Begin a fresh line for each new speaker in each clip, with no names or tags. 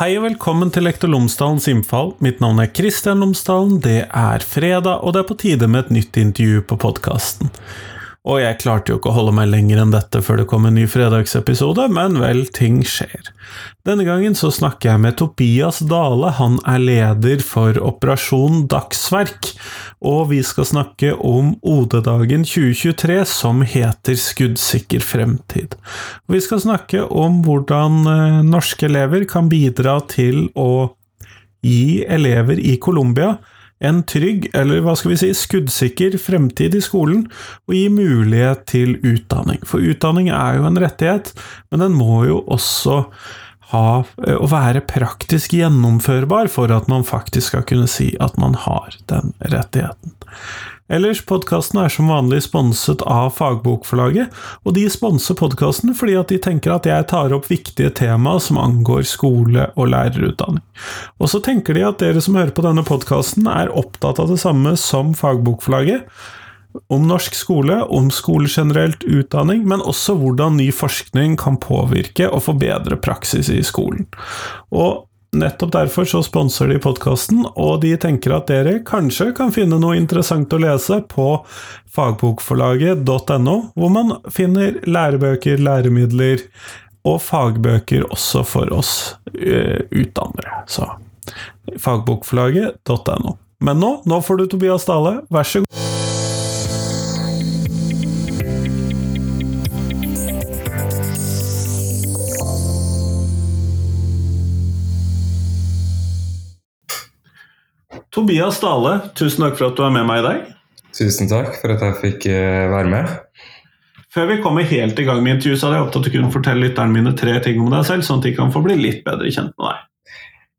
Hei og velkommen til Lektor Lomsdalens innfall. Mitt navn er Kristian Lomsdalen. Det er fredag, og det er på tide med et nytt intervju på podkasten. Og jeg klarte jo ikke å holde meg lenger enn dette før det kom en ny fredagsepisode, men vel, ting skjer. Denne gangen så snakker jeg med Tobias Dale, han er leder for Operasjon Dagsverk, og vi skal snakke om OD-dagen 2023 som heter Skuddsikker fremtid. Vi skal snakke om hvordan eh, norske elever kan bidra til å gi elever i Colombia en trygg, eller hva skal vi si, skuddsikker fremtid i skolen, og gi mulighet til utdanning. For utdanning er jo en rettighet, men den må jo også ha, eh, å være praktisk gjennomførbar for at man faktisk skal kunne si at man har den rettigheten. Ellers, podkasten er som vanlig sponset av Fagbokforlaget, og de sponser podkasten fordi at de tenker at jeg tar opp viktige tema som angår skole og lærerutdanning. Og så tenker de at dere som hører på denne podkasten, er opptatt av det samme som Fagbokforlaget. Om norsk skole, om skole generelt, utdanning, men også hvordan ny forskning kan påvirke og forbedre praksis i skolen. Og Nettopp derfor så sponser de podkasten, og de tenker at dere kanskje kan finne noe interessant å lese på fagbokforlaget.no, hvor man finner lærebøker, læremidler og fagbøker også for oss uh, utdannere. Så fagbokforlaget.no. Men nå, nå får du Tobias Dale, vær så god. Tobias Dale, tusen takk for at du er med meg i dag.
Tusen takk for at jeg fikk eh, være med.
Før vi kommer helt i gang med intervjuet, så hadde jeg opptatt at du kunne fortelle lytterne mine tre ting om deg selv, sånn at de kan få bli litt bedre kjent med deg.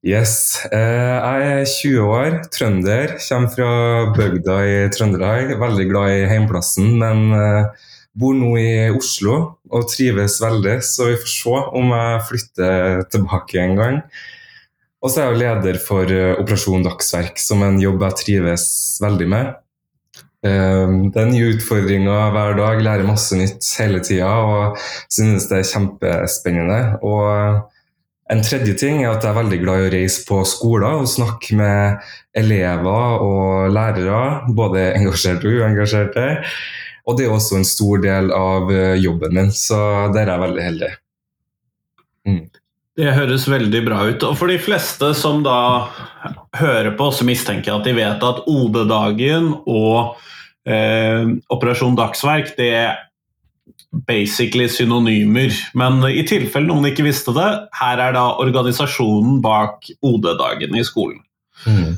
Yes. Eh, jeg er 20 år, trønder. Kommer fra bygda i Trøndelag. Veldig glad i heimplassen, men eh, bor nå i Oslo og trives veldig, så vi får se om jeg flytter tilbake en gang. Og så er jeg leder for eh, Operasjon Dagsverk, som en jobb jeg trives veldig med. Ehm, det er nye utfordringer hver dag, lærer masse nytt hele tida og synes det er kjempespennende. Og en tredje ting er at jeg er veldig glad i å reise på skoler og snakke med elever og lærere, både engasjerte og uengasjerte. Og det er også en stor del av eh, jobben min, så der er jeg veldig heldig.
Mm. Det høres veldig bra ut. Og for de fleste som da hører på, så mistenker jeg at de vet at OD-dagen og eh, Operasjon Dagsverk det er basically synonymer. Men i tilfelle noen ikke visste det, her er da organisasjonen bak OD-dagen i skolen. Mm.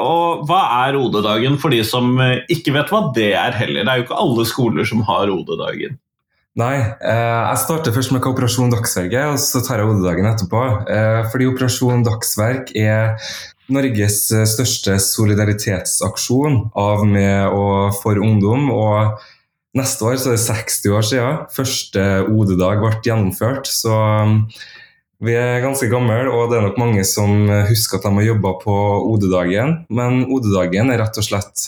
Og hva er OD-dagen for de som ikke vet hva det er heller? Det er jo ikke alle skoler som har OD-dagen.
Nei, eh, jeg starter først med Operasjon Dagsverket, og så tar jeg hodedagen etterpå. Eh, fordi Operasjon Dagsverk er Norges eh, største solidaritetsaksjon av, med og for ungdom. og Neste år så er det 60 år siden første OD-dag ble gjennomført. Så um, vi er ganske gamle, og det er nok mange som husker at de har jobba på OD-dagen. Men OD-dagen er rett og slett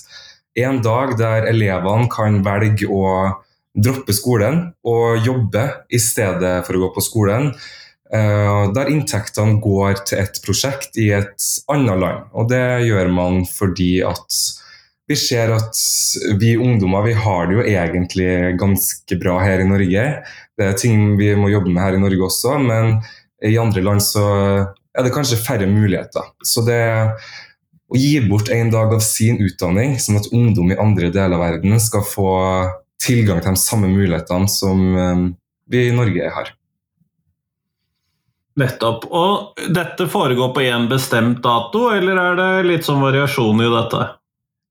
en dag der elevene kan velge å droppe skolen og jobbe i stedet for å gå på skolen. Uh, der inntektene går til et prosjekt i et annet land. Og det gjør man fordi at vi ser at vi ungdommer vi har det jo egentlig ganske bra her i Norge. Det er ting vi må jobbe med her i Norge også, men i andre land så er det kanskje færre muligheter. Så det å gi bort en dag av sin utdanning, sånn at ungdom i andre deler av verden skal få tilgang til de samme mulighetene som eh, vi i Norge har.
Nettopp. Og dette foregår på én bestemt dato, eller er det litt sånn variasjon i dette?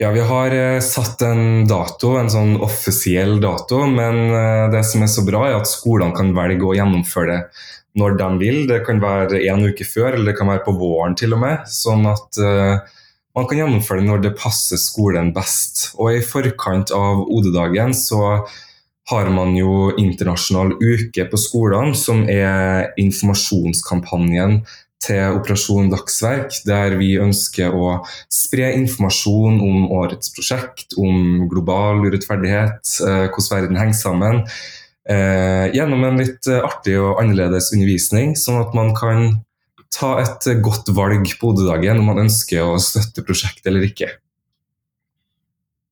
Ja, vi har eh, satt en dato, en sånn offisiell dato, men eh, det som er så bra, er at skolene kan velge å gjennomføre det når de vil. Det kan være en uke før, eller det kan være på våren til og med. Sånn at man kan gjennomføre det når det passer skolen best. Og i forkant av OD-dagen så har man jo internasjonal uke på skolene, som er informasjonskampanjen til Operasjon Dagsverk, der vi ønsker å spre informasjon om årets prosjekt, om global urettferdighet, eh, hvordan verden henger sammen, eh, gjennom en litt artig og annerledes undervisning, sånn at man kan ta et godt valg på OD-dagen om man ønsker å støtte prosjektet eller ikke.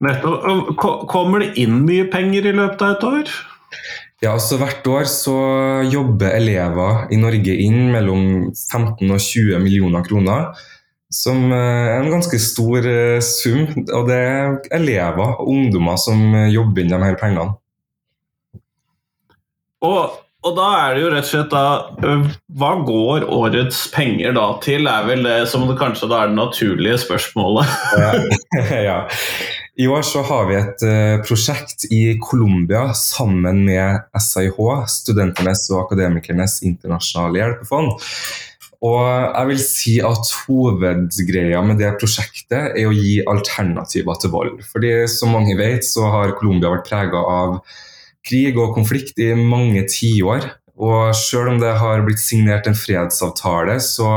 Nettopp. Kommer det inn mye penger i løpet av et år?
Ja, altså Hvert år så jobber elever i Norge inn mellom 15 og 20 millioner kroner. Som er en ganske stor eh, sum. Og det er elever og ungdommer som jobber inn de her pengene.
Og, og, da er det jo rett og slett da Hva går årets penger da til, er vel det som det kanskje da er det naturlige spørsmålet.
ja. I år så har vi et uh, prosjekt i Colombia sammen med SIH, Studentenes og akademikernes internasjonale hjelpefond. Og jeg vil si at Hovedgreia med det prosjektet er å gi alternativer til vold. Fordi Som mange vet, så har Colombia vært prega av krig og konflikt i mange tiår. Og selv om det har blitt signert en fredsavtale, så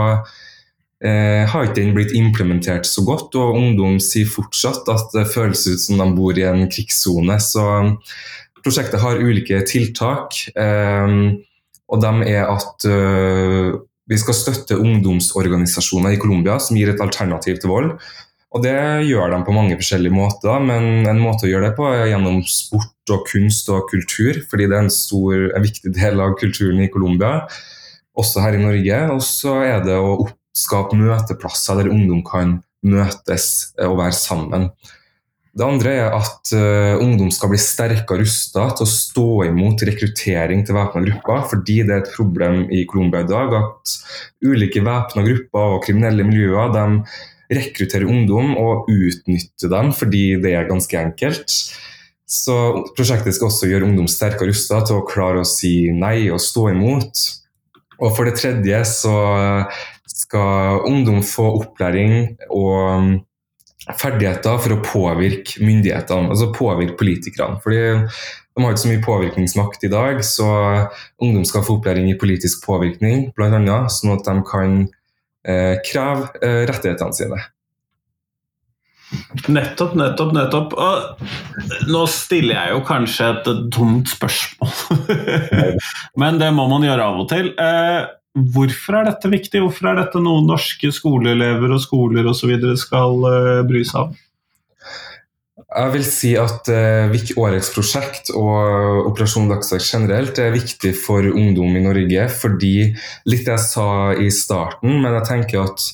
eh, har ikke den blitt implementert så godt. Og ungdom sier fortsatt at det føles ut som de bor i en krigssone. Så prosjektet har ulike tiltak. Eh, og de er at eh, vi skal støtte ungdomsorganisasjoner i Colombia som gir et alternativ til vold. Og det gjør de på mange forskjellige måter, men en måte å gjøre det på er gjennom sport og kunst og kultur, fordi det er en, stor, en viktig del av kulturen i Colombia, også her i Norge. Og så er det å skape møteplasser der ungdom kan møtes og være sammen. Det andre er at uh, ungdom skal bli sterkere rusta til å stå imot rekruttering til væpna grupper, fordi det er et problem i Colombia i dag at ulike væpna grupper og kriminelle miljøer de rekruttere ungdom og utnytte dem fordi det er ganske enkelt. Så prosjektet skal også gjøre ungdom sterkere rusta til å klare å si nei og stå imot. Og for det tredje så skal ungdom få opplæring og ferdigheter for å påvirke myndighetene, altså påvirke politikerne. Fordi de har ikke så mye påvirkningsmakt i dag, så ungdom skal få opplæring i politisk påvirkning, bl.a. sånn at de kan kreve eh, rettighetene sine.
Nettopp, nettopp, nettopp. Og nå stiller jeg jo kanskje et dumt spørsmål, men det må man gjøre av og til. Eh, hvorfor er dette viktig? Hvorfor er dette noe norske skoleelever og skoler osv. skal eh, bry seg om?
Jeg vil si at uh, årets prosjekt og Operasjon Dagsverk generelt er viktig for ungdom i Norge. Fordi, litt det jeg sa i starten, men jeg tenker at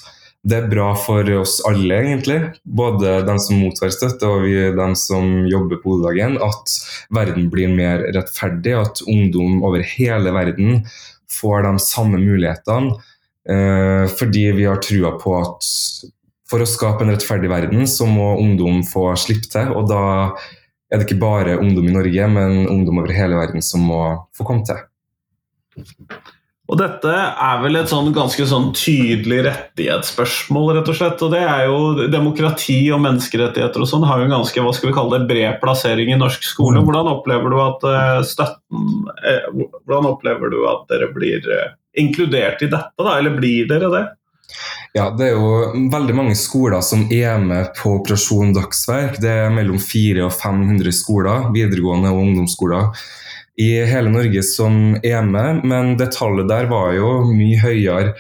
det er bra for oss alle, egentlig. Både dem som mottar støtte og vi, dem som jobber på hodedagen. At verden blir mer rettferdig. At ungdom over hele verden får de samme mulighetene. Eh, fordi vi har trua på at for å skape en rettferdig verden, så må ungdom få slippe til. Og da er det ikke bare ungdom i Norge, men ungdom over hele verden som må få komme til.
Og dette er vel et sånn ganske sånn tydelig rettighetsspørsmål, rett og slett. Og det er jo demokrati og menneskerettigheter og sånn har jo en ganske hva skal vi kalle det, bred plassering i norsk skole. Mm. Hvordan opplever du at eh, støtten eh, Hvordan opplever du at dere blir eh, inkludert i dette, da? Eller blir dere det?
Ja, Det er jo veldig mange skoler som er med på Operasjon Dagsverk. Det er mellom 400 og 500 skoler, videregående og ungdomsskoler i hele Norge som er med, men det tallet der var jo mye høyere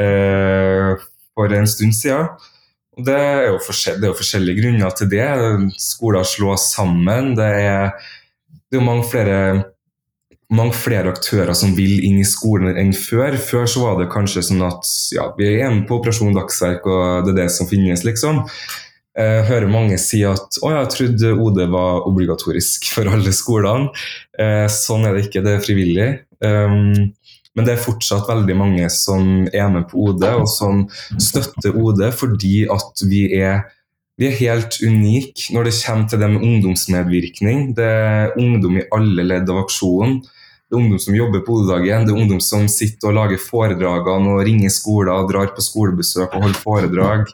eh, for en stund siden. Det er, jo det er jo forskjellige grunner til det. Skoler slås sammen. Det er, det er mange flere mange flere aktører som vil inn i skolen enn før. Før så var det kanskje sånn at ja, vi er hjemme på Operasjon Dagsverk, og det er det som finnes, liksom. Jeg hører mange si at å, jeg trodde OD var obligatorisk for alle skolene. Eh, sånn er det ikke, det er frivillig. Um, men det er fortsatt veldig mange som er med på OD, og som støtter OD fordi at vi er vi er helt unike når det kommer til det med ungdomsmedvirkning. Det er ungdom i alle ledd av aksjonen. Det er ungdom som jobber på Odedagen, det er ungdom som sitter og lager foredragene og ringer skoler drar på skolebesøk og holder foredrag.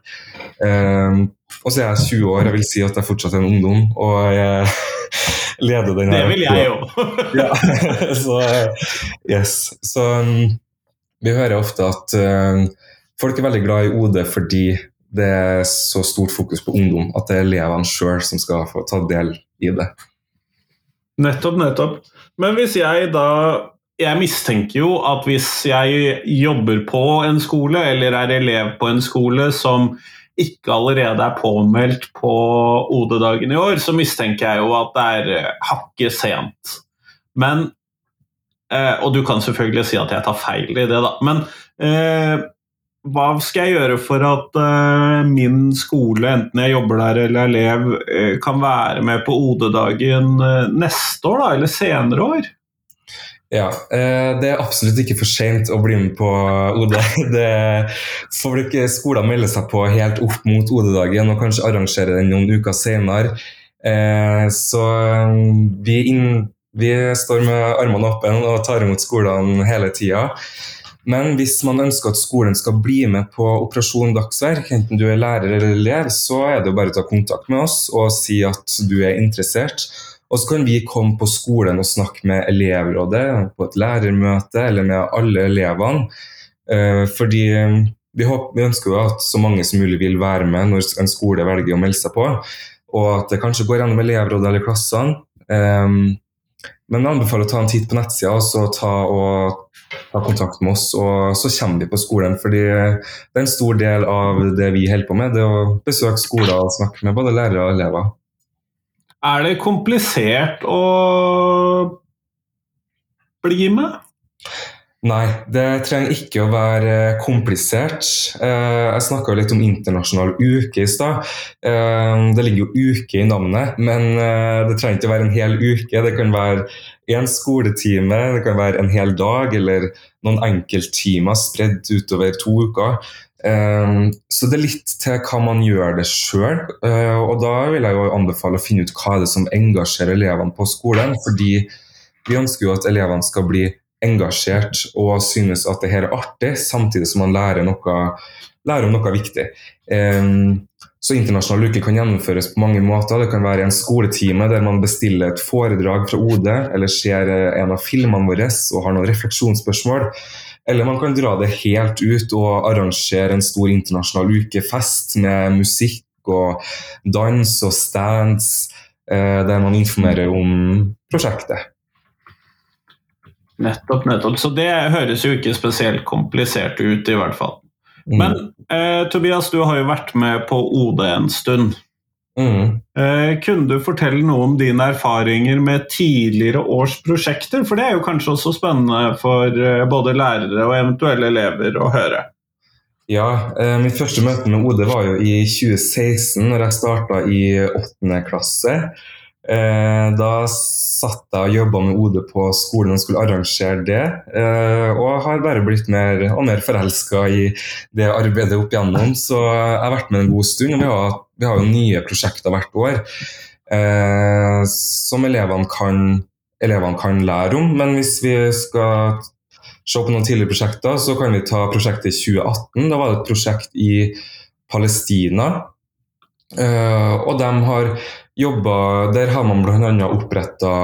Um, og så er jeg 20 år, jeg vil si at jeg fortsatt er en ungdom, og jeg leder den
her. Det vil jeg òg!
ja, så yes. Så um, vi hører ofte at uh, folk er veldig glad i OD fordi det er så stort fokus på ungdom at det er elevene sjøl som skal få ta del i det.
Nettopp, nettopp. Men hvis jeg da jeg mistenker jo at hvis jeg jobber på en skole, eller er elev på en skole som ikke allerede er påmeldt på OD-dagen i år, så mistenker jeg jo at det er eh, hakket sent. Men eh, Og du kan selvfølgelig si at jeg tar feil i det, da. Men eh, hva skal jeg gjøre for at uh, min skole, enten jeg jobber der eller er elev, uh, kan være med på OD-dagen uh, neste år, da, eller senere år?
Ja, Det er absolutt ikke for sent å bli med på OD. Det Folk, skoler melder seg på helt opp mot OD-dagen og kanskje arrangerer den noen uker senere. Så vi, inn, vi står med armene åpne og tar imot skolene hele tida. Men hvis man ønsker at skolen skal bli med på Operasjon Dagsverk, enten du er lærer eller elev, så er det jo bare å ta kontakt med oss og si at du er interessert. Og så kan vi komme på skolen og snakke med elevrådet på et lærermøte eller med alle elevene. Eh, fordi håper, vi ønsker jo at så mange som mulig vil være med når en skole velger å melde seg på. Og at det kanskje går gjennom elevrådet eller klassene. Men jeg anbefaler å ta en titt på nettsida og ta, og, ta kontakt med oss. og Så kommer vi på skolen. fordi det er en stor del av det vi holder på med. Det å besøke skoler og snakke med både lærere og elever.
Er det komplisert å bli med?
Nei, det trenger ikke å være komplisert. Eh, jeg snakka litt om internasjonal uke i stad. Eh, det ligger jo uke i navnet, men eh, det trenger ikke å være en hel uke. Det kan være én skoletime, det kan være en hel dag eller noen enkelttimer spredd utover to uker. Så det er litt til hva man gjør det sjøl. Og da vil jeg jo anbefale å finne ut hva det er som engasjerer elevene på skolen. Fordi vi ønsker jo at elevene skal bli engasjert og synes at det her er artig, samtidig som man lærer, noe, lærer om noe viktig. Um, så Internasjonal uke kan gjennomføres på mange måter. Det kan være en skoletime der man bestiller et foredrag fra OD, eller ser en av filmene våre og har noen refleksjonsspørsmål. Eller man kan dra det helt ut og arrangere en stor internasjonal ukefest med musikk og dans og stands, eh, der man informerer om prosjektet.
Nettopp, nettopp. Så det høres jo ikke spesielt komplisert ut, i hvert fall. Mm. Men eh, Tobias, du har jo vært med på OD en stund. Mm. Eh, kunne du fortelle noe om dine erfaringer med tidligere års prosjekter? For det er jo kanskje også spennende for eh, både lærere og eventuelle elever å høre.
Ja, eh, mitt første møte med OD var jo i 2016, når jeg starta i åttende klasse. Eh, da satt jeg og jobba med OD på skolen og skulle arrangere det. Eh, og har bare blitt mer og mer forelska i det arbeidet opp igjennom. Så jeg har vært med en god stund. og Vi har, vi har jo nye prosjekter hvert år eh, som elevene kan, elevene kan, lære om. Men hvis vi skal se på noen tidligere prosjekter, så kan vi ta prosjektet i 2018. Da var det et prosjekt i Palestina. og de har jobba Der har man bl.a. oppretta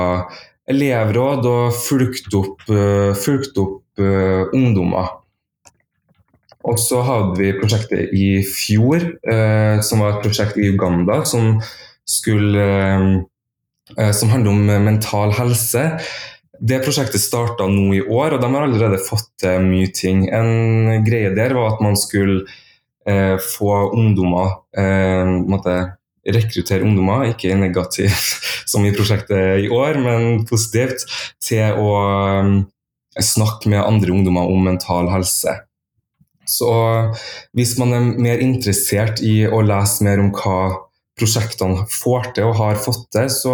elevråd og fulgt opp, uh, fulgt opp uh, ungdommer. Og så hadde vi prosjektet i fjor, uh, som var et prosjekt i Uganda som skulle som handler om mental helse. Det prosjektet starta nå i år, og de har allerede fått til mye ting. En greie der var at man skulle eh, få ungdommer eh, måtte, rekruttere ungdommer, ikke negativt som i prosjektet i år, men positivt, til å um, snakke med andre ungdommer om mental helse. Så hvis man er mer interessert i å lese mer om hva prosjektene får til og har fått til, så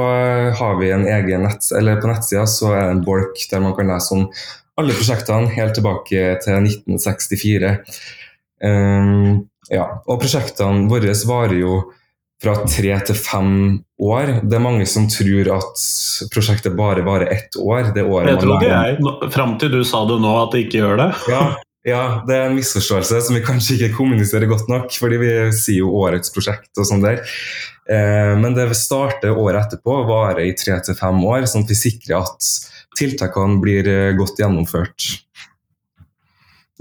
har vi en egen nett, eller på nettsida så er det en bolk der man kan lese om alle prosjektene helt tilbake til 1964. Um, ja, og prosjektene våre varer jo fra tre til fem år. Det er mange som tror at prosjektet bare varer ett år. Det året
jeg trodde jeg, fram til du sa det nå, at det ikke gjør det.
Ja, ja, det er en misforståelse som vi kanskje ikke kommuniserer godt nok, fordi vi sier jo årets prosjekt og sånn der. Eh, men det starter året etterpå og varer i tre til fem år, sånn at vi sikrer at tiltakene blir eh, godt gjennomført.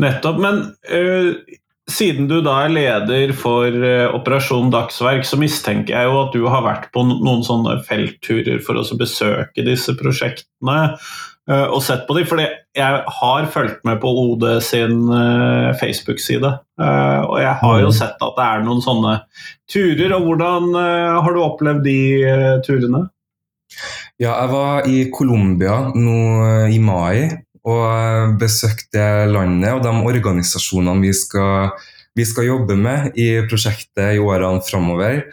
Nettopp. Men uh, siden du da er leder for uh, Operasjon Dagsverk, så mistenker jeg jo at du har vært på noen sånne feltturer for å besøke disse prosjektene. uh, og sett på dem. For jeg har fulgt med på OD sin uh, Facebook-side. Og jeg har jo mm. sett at det er noen sånne turer. Og hvordan har du opplevd de turene?
Ja, jeg var i Colombia nå i mai og besøkte landet og de organisasjonene vi skal, vi skal jobbe med i prosjektet i årene framover.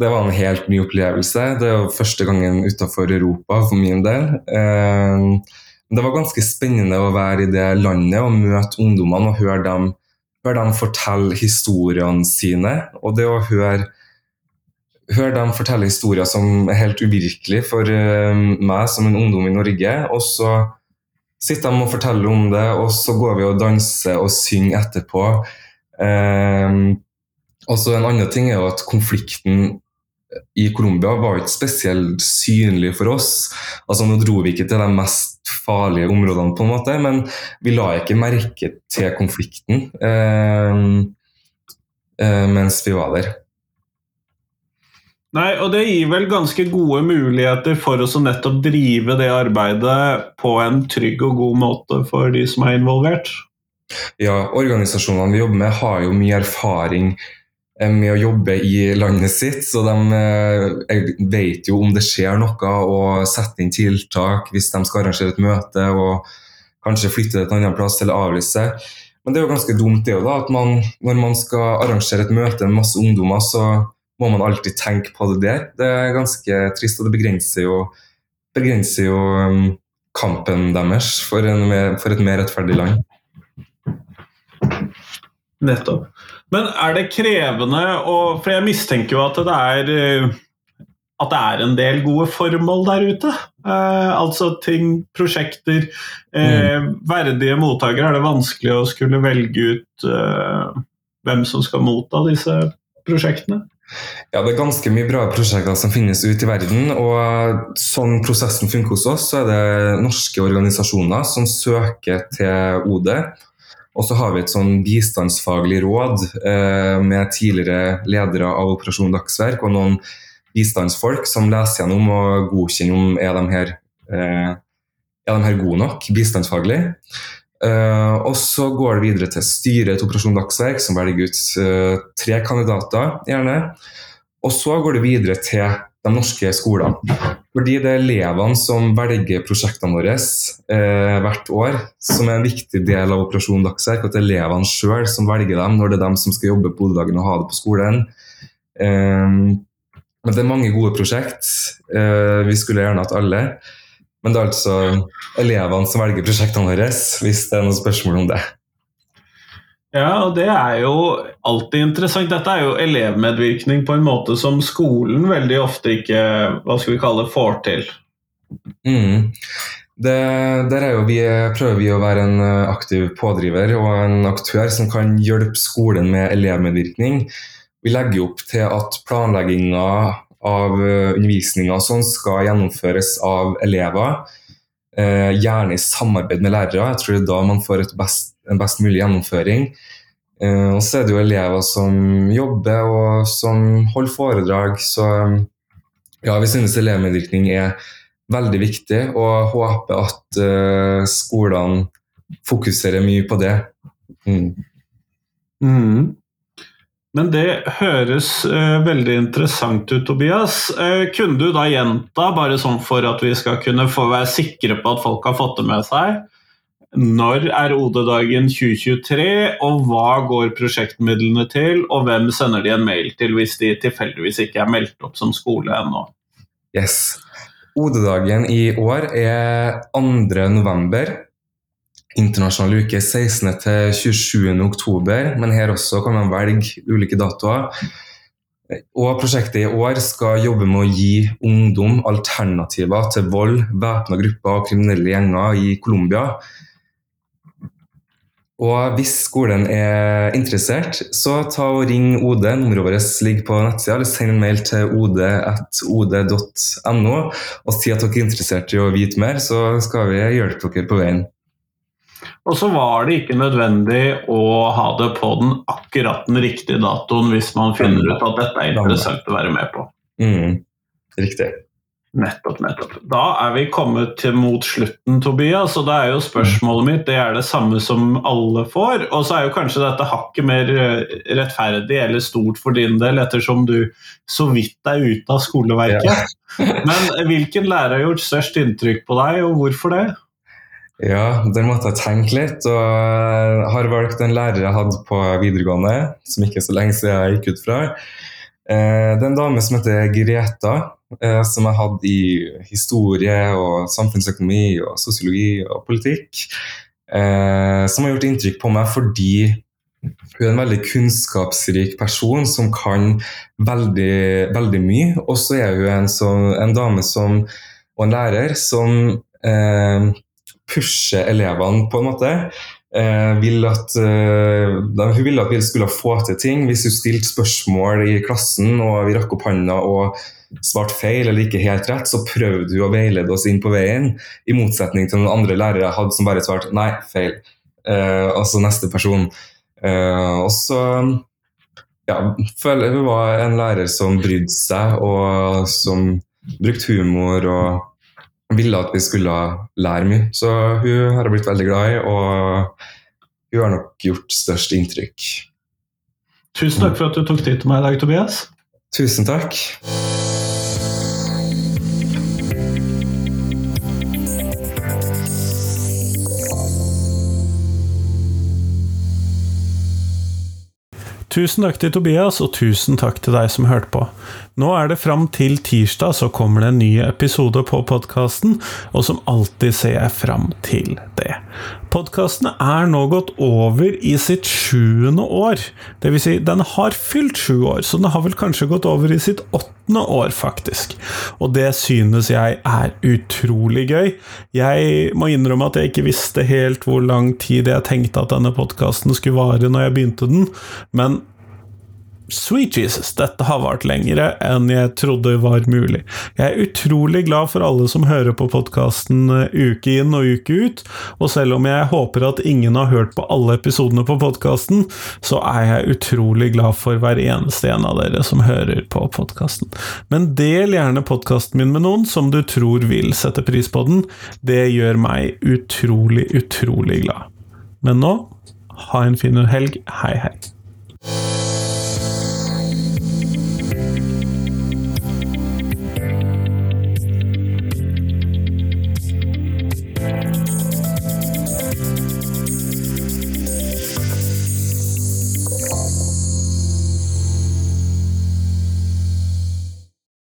Det var en helt ny opplevelse. Det var første gangen utenfor Europa for min del. Eh, det var ganske spennende å være i det landet og møte ungdommene og høre dem, høre dem fortelle historiene sine. Og det å høre høre dem fortelle historier som er helt uvirkelige for uh, meg som en ungdom i Norge. Og så sitter de og forteller om det, og så går vi og danser og synger etterpå. Uh, og så En annen ting er jo at konflikten i Colombia var ikke spesielt synlig for oss. Altså Nå dro vi ikke til de mest farlige områdene, på en måte, men vi la ikke merke til konflikten uh, mens vi var der.
Nei, og det gir vel ganske gode muligheter for oss å nettopp drive det arbeidet på en trygg og god måte for de som er involvert.
Ja, organisasjonene vi jobber med har jo mye erfaring eh, med å jobbe i landet sitt, så de eh, vet jo om det skjer noe og setter inn tiltak hvis de skal arrangere et møte og kanskje flytte det til en annen plass eller avlyse. Men det er jo ganske dumt det jo da, at man, når man skal arrangere et møte med masse ungdommer, så må man alltid tenke på det der. Det er ganske trist, og det begrenser jo, begrenser jo um, kampen deres for, mer, for, et mer rettferdig land.
Nettopp. Men er det krevende å For jeg mistenker jo at det er uh, at det er en del gode formål der ute. Eh, altså ting, prosjekter, eh, mm. verdige mottakere. Er det vanskelig å skulle velge ut eh, hvem som skal motta disse prosjektene?
Ja, det er ganske mye bra prosjekter som finnes ute i verden. og Sånn prosessen funker hos oss, så er det norske organisasjoner som søker til OD. Og så har vi et sånn bistandsfaglig råd eh, med tidligere ledere av Operasjon Dagsverk og noen bistandsfolk som leser gjennom og godkjenner om er de her, eh, er de her gode nok bistandsfaglig. Uh, og så går det videre til styret til Operasjon Dagsverk, som velger ut uh, tre kandidater, gjerne. Og så går det videre til de norske skolene. Fordi det er elevene som velger prosjektene våre uh, hvert år, som er en viktig del av Operasjon Dagsverk. At det er elevene sjøl som velger dem når det er dem som skal jobbe på hodedagen og ha det på skolen. men det er mange gode prosjekt. vi skulle gjerne hatt alle. Men det er altså elevene som velger prosjektene våre, hvis det er noen spørsmål om det.
Ja, og det er jo alltid interessant. Dette er jo elevmedvirkning på en måte som skolen veldig ofte ikke hva skal vi kalle, får til.
Mm. Det, der vi, prøver vi å være en aktiv pådriver og en aktør som kan hjelpe skolen med elevmedvirkning. Vi legger opp til at planlegginga av eh, undervisninga sånn skal gjennomføres av elever. Eh, gjerne i samarbeid med lærere. Jeg tror det er da man får best, en best mulig gjennomføring. Eh, og så er det jo elever som jobber og som holder foredrag. Så ja, vi synes elevmedvirkning er veldig viktig, og håper at eh, skolene fokuserer mye på det. Mm.
Mm. Men det høres uh, veldig interessant ut, Tobias. Uh, kunne du da gjenta, bare sånn for at vi skal kunne få være sikre på at folk har fått det med seg, når er OD-dagen 2023, og hva går prosjektmidlene til, og hvem sender de en mail til hvis de tilfeldigvis ikke er meldt opp som skole ennå?
Yes. OD-dagen i år er 2. november internasjonal uke 16. til 27. oktober, men her også kan man velge ulike datoer. Og Prosjektet i år skal jobbe med å gi ungdom alternativer til vold, væpna grupper og kriminelle gjenger i Colombia. Og Hvis skolen er interessert, så ta og ring OD. Nummeret vårt ligger på nettsida. Eller send en mail til od.od.no og si at dere er interessert i å vite mer, så skal vi hjelpe dere på veien.
Og så var det ikke nødvendig å ha det på den akkurat den riktige datoen hvis man finner ut at dette er interessant å være med på.
Mm. Riktig.
Nettopp, nettopp. Da er vi kommet til mot slutten, Tobias. Og da er jo spørsmålet mitt det er det samme som alle får. Og så er jo kanskje dette hakket mer eh, rettferdig eller stort for din del, ettersom du så vidt er ute av skoleverket. Ja. Men hvilken lærer har gjort størst inntrykk på deg, og hvorfor det?
Ja, der måtte jeg tenke litt. Og har valgt en lærer jeg hadde på videregående, som ikke er så lenge siden jeg gikk ut fra. Eh, det er en dame som heter Greta, eh, som jeg hadde i historie og samfunnsøkonomi og sosiologi og politikk. Eh, som har gjort inntrykk på meg fordi hun er en veldig kunnskapsrik person som kan veldig, veldig mye. Og så er hun en, som, en, dame som, og en lærer som eh, pusher elevene, på en måte. Eh, vil at, eh, hun ville at vi skulle få til ting. Hvis hun stilte spørsmål i klassen og vi rakk opp hånda og svarte feil eller ikke helt rett, så prøvde hun å veilede oss inn på veien. I motsetning til noen andre lærere hadde som bare svarte nei, feil. Eh, altså neste person. Eh, og så ja, føler hun var en lærer som brydde seg, og som brukte humor og ville at vi skulle lære mye. Så hun har jeg blitt veldig glad i, og hun har nok gjort størst inntrykk.
Tusen takk for at du tok tid til meg i dag, Tobias.
Tusen takk.
Tusen takk til Tobias, og tusen takk til deg som hørte på. Nå er det fram til tirsdag så kommer det en ny episode på podkasten, og som alltid ser jeg fram til det. Podkasten er nå gått over i sitt sjuende år. Det vil si, den har fylt sju år, så den har vel kanskje gått over i sitt åttende år, faktisk. Og det synes jeg er utrolig gøy. Jeg må innrømme at jeg ikke visste helt hvor lang tid jeg tenkte at denne podkasten skulle vare når jeg begynte den, men Sweet Jesus, dette har vart lengre enn jeg trodde var mulig. Jeg er utrolig glad for alle som hører på podkasten eh, uke inn og uke ut, og selv om jeg håper at ingen har hørt på alle episodene på podkasten, så er jeg utrolig glad for hver eneste en av dere som hører på podkasten. Men del gjerne podkasten min med noen som du tror vil sette pris på den. Det gjør meg utrolig, utrolig glad. Men nå, ha en fin helg. Hei, hei.